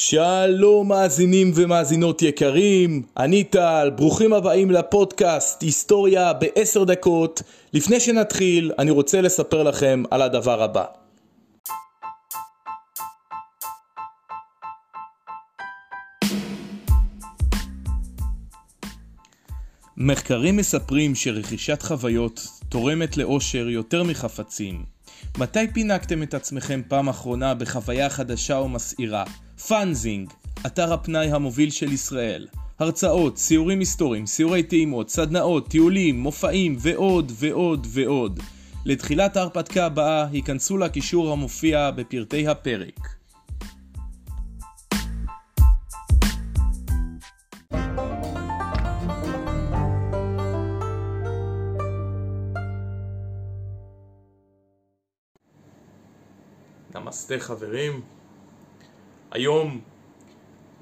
שלום מאזינים ומאזינות יקרים, אני טל, ברוכים הבאים לפודקאסט היסטוריה בעשר דקות. לפני שנתחיל, אני רוצה לספר לכם על הדבר הבא. מחקרים מספרים שרכישת חוויות תורמת לאושר יותר מחפצים. מתי פינקתם את עצמכם פעם אחרונה בחוויה חדשה ומסעירה? Funzing, אתר הפנאי המוביל של ישראל. הרצאות, סיורים היסטוריים, סיורי טעימות, סדנאות, טיולים, מופעים ועוד ועוד ועוד. לתחילת ההרפתקה הבאה היכנסו לקישור המופיע בפרטי הפרק. נמסטה חברים, היום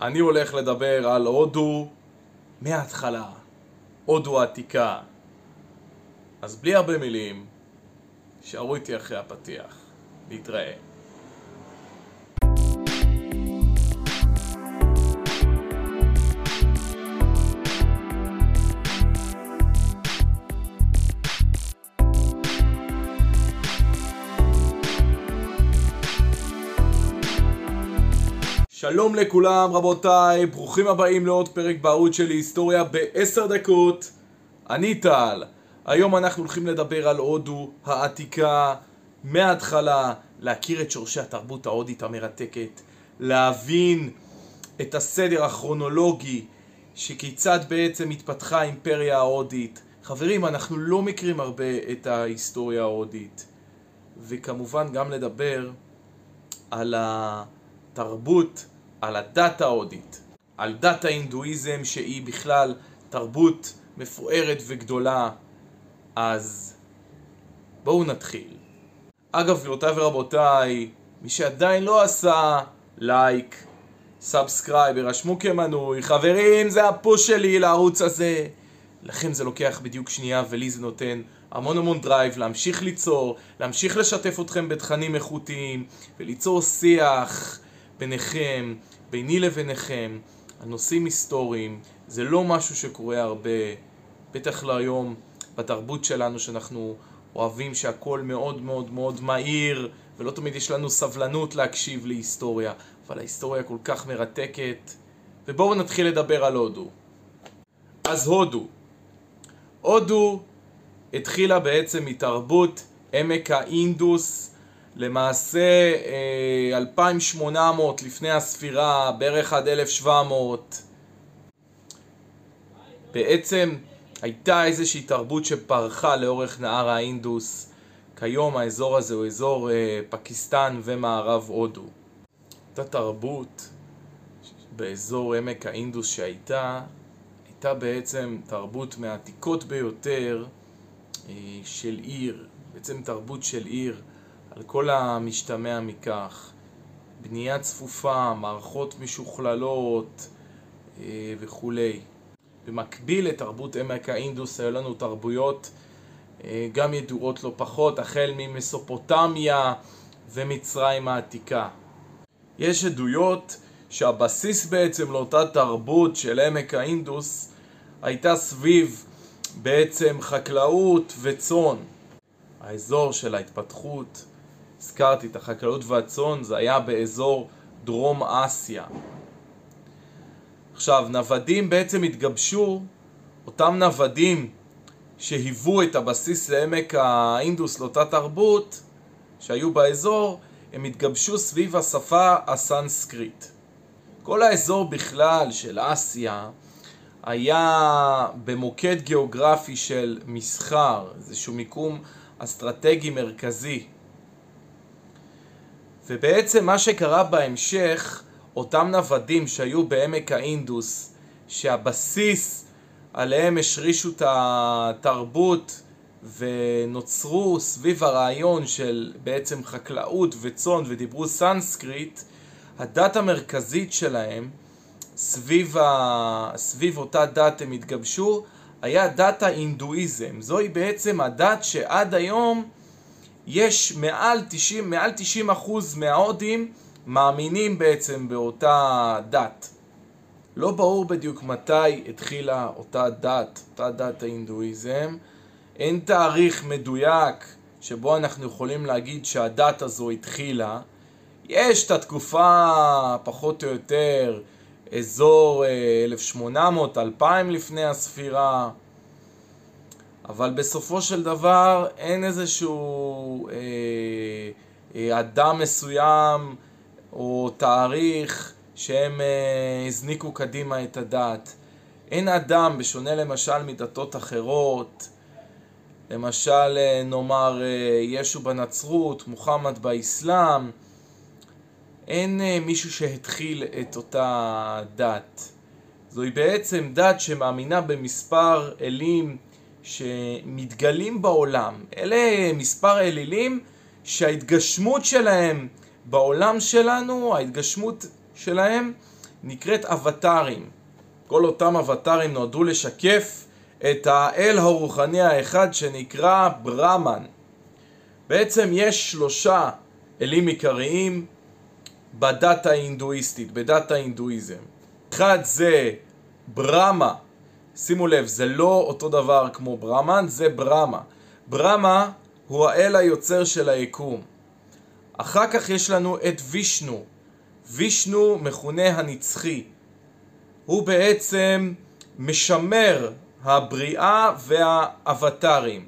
אני הולך לדבר על הודו מההתחלה, הודו העתיקה. אז בלי הרבה מילים, שערו איתי אחרי הפתיח. להתראה. שלום לכולם רבותיי, ברוכים הבאים לעוד פרק בערוץ שלי היסטוריה בעשר דקות. אני טל, היום אנחנו הולכים לדבר על הודו העתיקה מההתחלה, להכיר את שורשי התרבות ההודית המרתקת, להבין את הסדר הכרונולוגי שכיצד בעצם התפתחה האימפריה ההודית. חברים, אנחנו לא מכירים הרבה את ההיסטוריה ההודית וכמובן גם לדבר על התרבות על הדת ההודית, על דת ההינדואיזם שהיא בכלל תרבות מפוארת וגדולה, אז בואו נתחיל. אגב, גבירותיי ורבותיי, מי שעדיין לא עשה לייק, subscribe, הרשמו כמנוי, חברים, זה ה push שלי לערוץ הזה. לכם זה לוקח בדיוק שנייה ולי זה נותן המון המון drive להמשיך ליצור, להמשיך לשתף אתכם בתכנים איכותיים וליצור שיח ביניכם, ביני לביניכם, על נושאים היסטוריים, זה לא משהו שקורה הרבה, בטח לא היום בתרבות שלנו שאנחנו אוהבים שהכל מאוד מאוד מאוד מהיר ולא תמיד יש לנו סבלנות להקשיב להיסטוריה, אבל ההיסטוריה כל כך מרתקת. ובואו נתחיל לדבר על הודו. אז הודו. הודו התחילה בעצם מתרבות עמק האינדוס למעשה 2800 אה, לפני הספירה, בערך עד 1700 בעצם הייתה איזושהי תרבות שפרחה לאורך נהר האינדוס. כיום האזור הזה הוא אזור אה, פקיסטן ומערב הודו. אותה תרבות באזור עמק האינדוס שהייתה הייתה בעצם תרבות מהעתיקות ביותר אה, של עיר, בעצם תרבות של עיר על כל המשתמע מכך, בנייה צפופה, מערכות משוכללות אה, וכולי. במקביל לתרבות עמק האינדוס היו לנו תרבויות אה, גם ידועות לא פחות, החל ממסופוטמיה ומצרים העתיקה. יש עדויות שהבסיס בעצם לאותה תרבות של עמק האינדוס הייתה סביב בעצם חקלאות וצאן. האזור של ההתפתחות הזכרתי את החקלאות והצאן, זה היה באזור דרום אסיה. עכשיו, נוודים בעצם התגבשו, אותם נוודים שהיוו את הבסיס לעמק האינדוס, לאותה תרבות שהיו באזור, הם התגבשו סביב השפה הסנסקריט. כל האזור בכלל של אסיה היה במוקד גיאוגרפי של מסחר, איזשהו מיקום אסטרטגי מרכזי. ובעצם מה שקרה בהמשך, אותם נוודים שהיו בעמק האינדוס, שהבסיס עליהם השרישו את התרבות ונוצרו סביב הרעיון של בעצם חקלאות וצאן ודיברו סנסקריט, הדת המרכזית שלהם, סביב, ה... סביב אותה דת הם התגבשו, היה דת ההינדואיזם. זוהי בעצם הדת שעד היום יש מעל 90, מעל 90 אחוז מההודים מאמינים בעצם באותה דת. לא ברור בדיוק מתי התחילה אותה דת, אותה דת ההינדואיזם. אין תאריך מדויק שבו אנחנו יכולים להגיד שהדת הזו התחילה. יש את התקופה פחות או יותר אזור 1800-2000 אה, לפני הספירה, אבל בסופו של דבר אין איזשהו אה, אה, אדם מסוים או תאריך שהם אה, הזניקו קדימה את הדת. אין אדם, בשונה למשל מדתות אחרות, למשל אה, נאמר אה, ישו בנצרות, מוחמד באסלאם, אין מישהו שהתחיל את אותה דת. זוהי בעצם דת שמאמינה במספר אלים שמתגלים בעולם. אלה מספר אלילים שההתגשמות שלהם בעולם שלנו, ההתגשמות שלהם נקראת אבטרים. כל אותם אבטרים נועדו לשקף את האל הרוחני האחד שנקרא ברמן. בעצם יש שלושה אלים עיקריים בדת ההינדואיסטית, בדת ההינדואיזם. אחד זה ברמה, שימו לב, זה לא אותו דבר כמו ברמן, זה ברמה. ברמה הוא האל היוצר של היקום. אחר כך יש לנו את וישנו. וישנו מכונה הנצחי. הוא בעצם משמר הבריאה והאבטרים.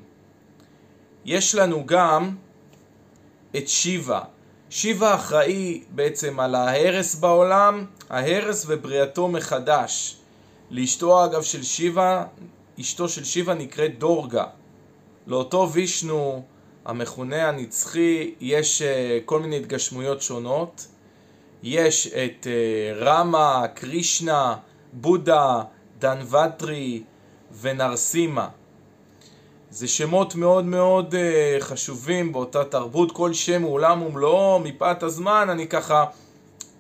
יש לנו גם את שיבה. שיבה אחראי בעצם על ההרס בעולם, ההרס ובריאתו מחדש. לאשתו אגב של שיבה, אשתו של שיבה נקראת דורגה. לאותו וישנו המכונה הנצחי יש uh, כל מיני התגשמויות שונות. יש את uh, רמה, קרישנה, בודה, דנבטרי ונרסימה. זה שמות מאוד מאוד uh, חשובים באותה תרבות, כל שם הוא עולם ומלואו, מפאת הזמן אני ככה,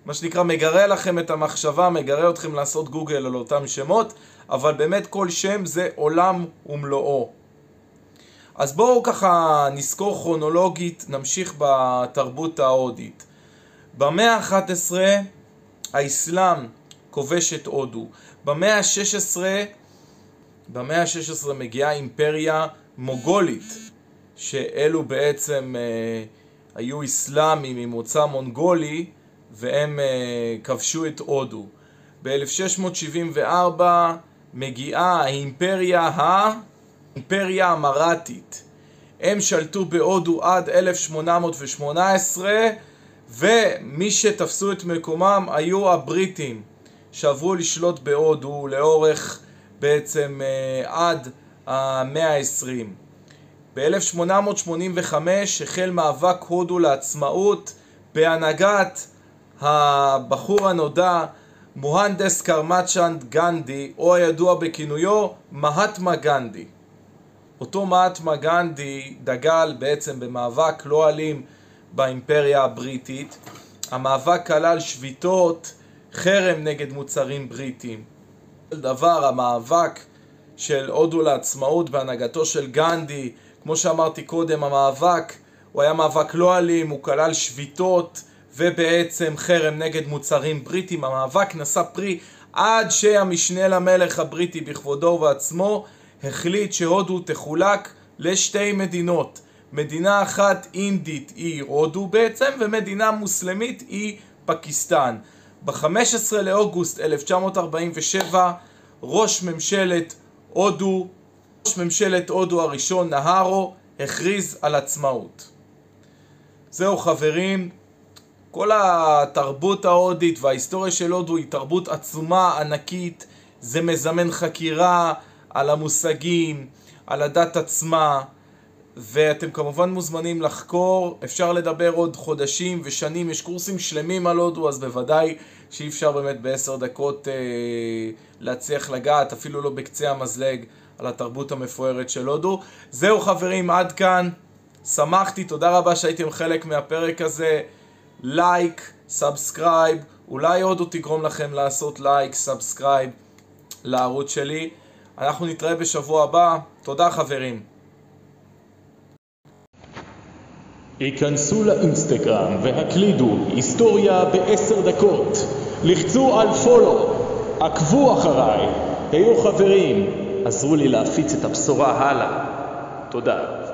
מה שנקרא, מגרה לכם את המחשבה, מגרה אתכם לעשות גוגל על אותם שמות, אבל באמת כל שם זה עולם ומלואו. אז בואו ככה נזכור כרונולוגית, נמשיך בתרבות ההודית. במאה ה-11 האסלאם כובש את הודו. במאה ה-16 במאה ה-16 מגיעה אימפריה מוגולית, שאלו בעצם אה, היו אסלאמים ממוצא מונגולי והם אה, כבשו את הודו. ב-1674 מגיעה האימפריה ה... האימפריה המראטית. הם שלטו בהודו עד 1818 ומי שתפסו את מקומם היו הבריטים שעברו לשלוט בהודו לאורך בעצם אה, עד המאה ה-20. ב-1885 החל מאבק הודו לעצמאות בהנהגת הבחור הנודע מוהנדס קרמצ'נד גנדי או הידוע בכינויו מהטמה גנדי. אותו מאטמה גנדי דגל בעצם במאבק לא אלים באימפריה הבריטית. המאבק כלל שביתות, חרם נגד מוצרים בריטיים. דבר, המאבק של הודו לעצמאות בהנהגתו של גנדי, כמו שאמרתי קודם, המאבק הוא היה מאבק לא אלים, הוא כלל שביתות ובעצם חרם נגד מוצרים בריטיים. המאבק נשא פרי עד שהמשנה למלך הבריטי בכבודו ובעצמו החליט שהודו תחולק לשתי מדינות. מדינה אחת אינדית היא הודו בעצם, ומדינה מוסלמית היא פקיסטן. ב-15 לאוגוסט 1947 ראש ממשלת הודו, ראש ממשלת הודו הראשון נהרו, הכריז על עצמאות. זהו חברים, כל התרבות ההודית וההיסטוריה של הודו היא תרבות עצומה, ענקית, זה מזמן חקירה, על המושגים, על הדת עצמה, ואתם כמובן מוזמנים לחקור, אפשר לדבר עוד חודשים ושנים, יש קורסים שלמים על הודו, אז בוודאי שאי אפשר באמת בעשר דקות אה, להצליח לגעת, אפילו לא בקצה המזלג, על התרבות המפוארת של הודו. זהו חברים, עד כאן. שמחתי, תודה רבה שהייתם חלק מהפרק הזה. לייק, subscribe, אולי הודו תגרום לכם לעשות לייק, subscribe לערוץ שלי. אנחנו נתראה בשבוע הבא. תודה חברים. היכנסו לאינסטגרם והקלידו היסטוריה בעשר דקות. לחצו על פולו, עקבו אחריי, היו חברים, עזרו לי להפיץ את הבשורה הלאה. תודה.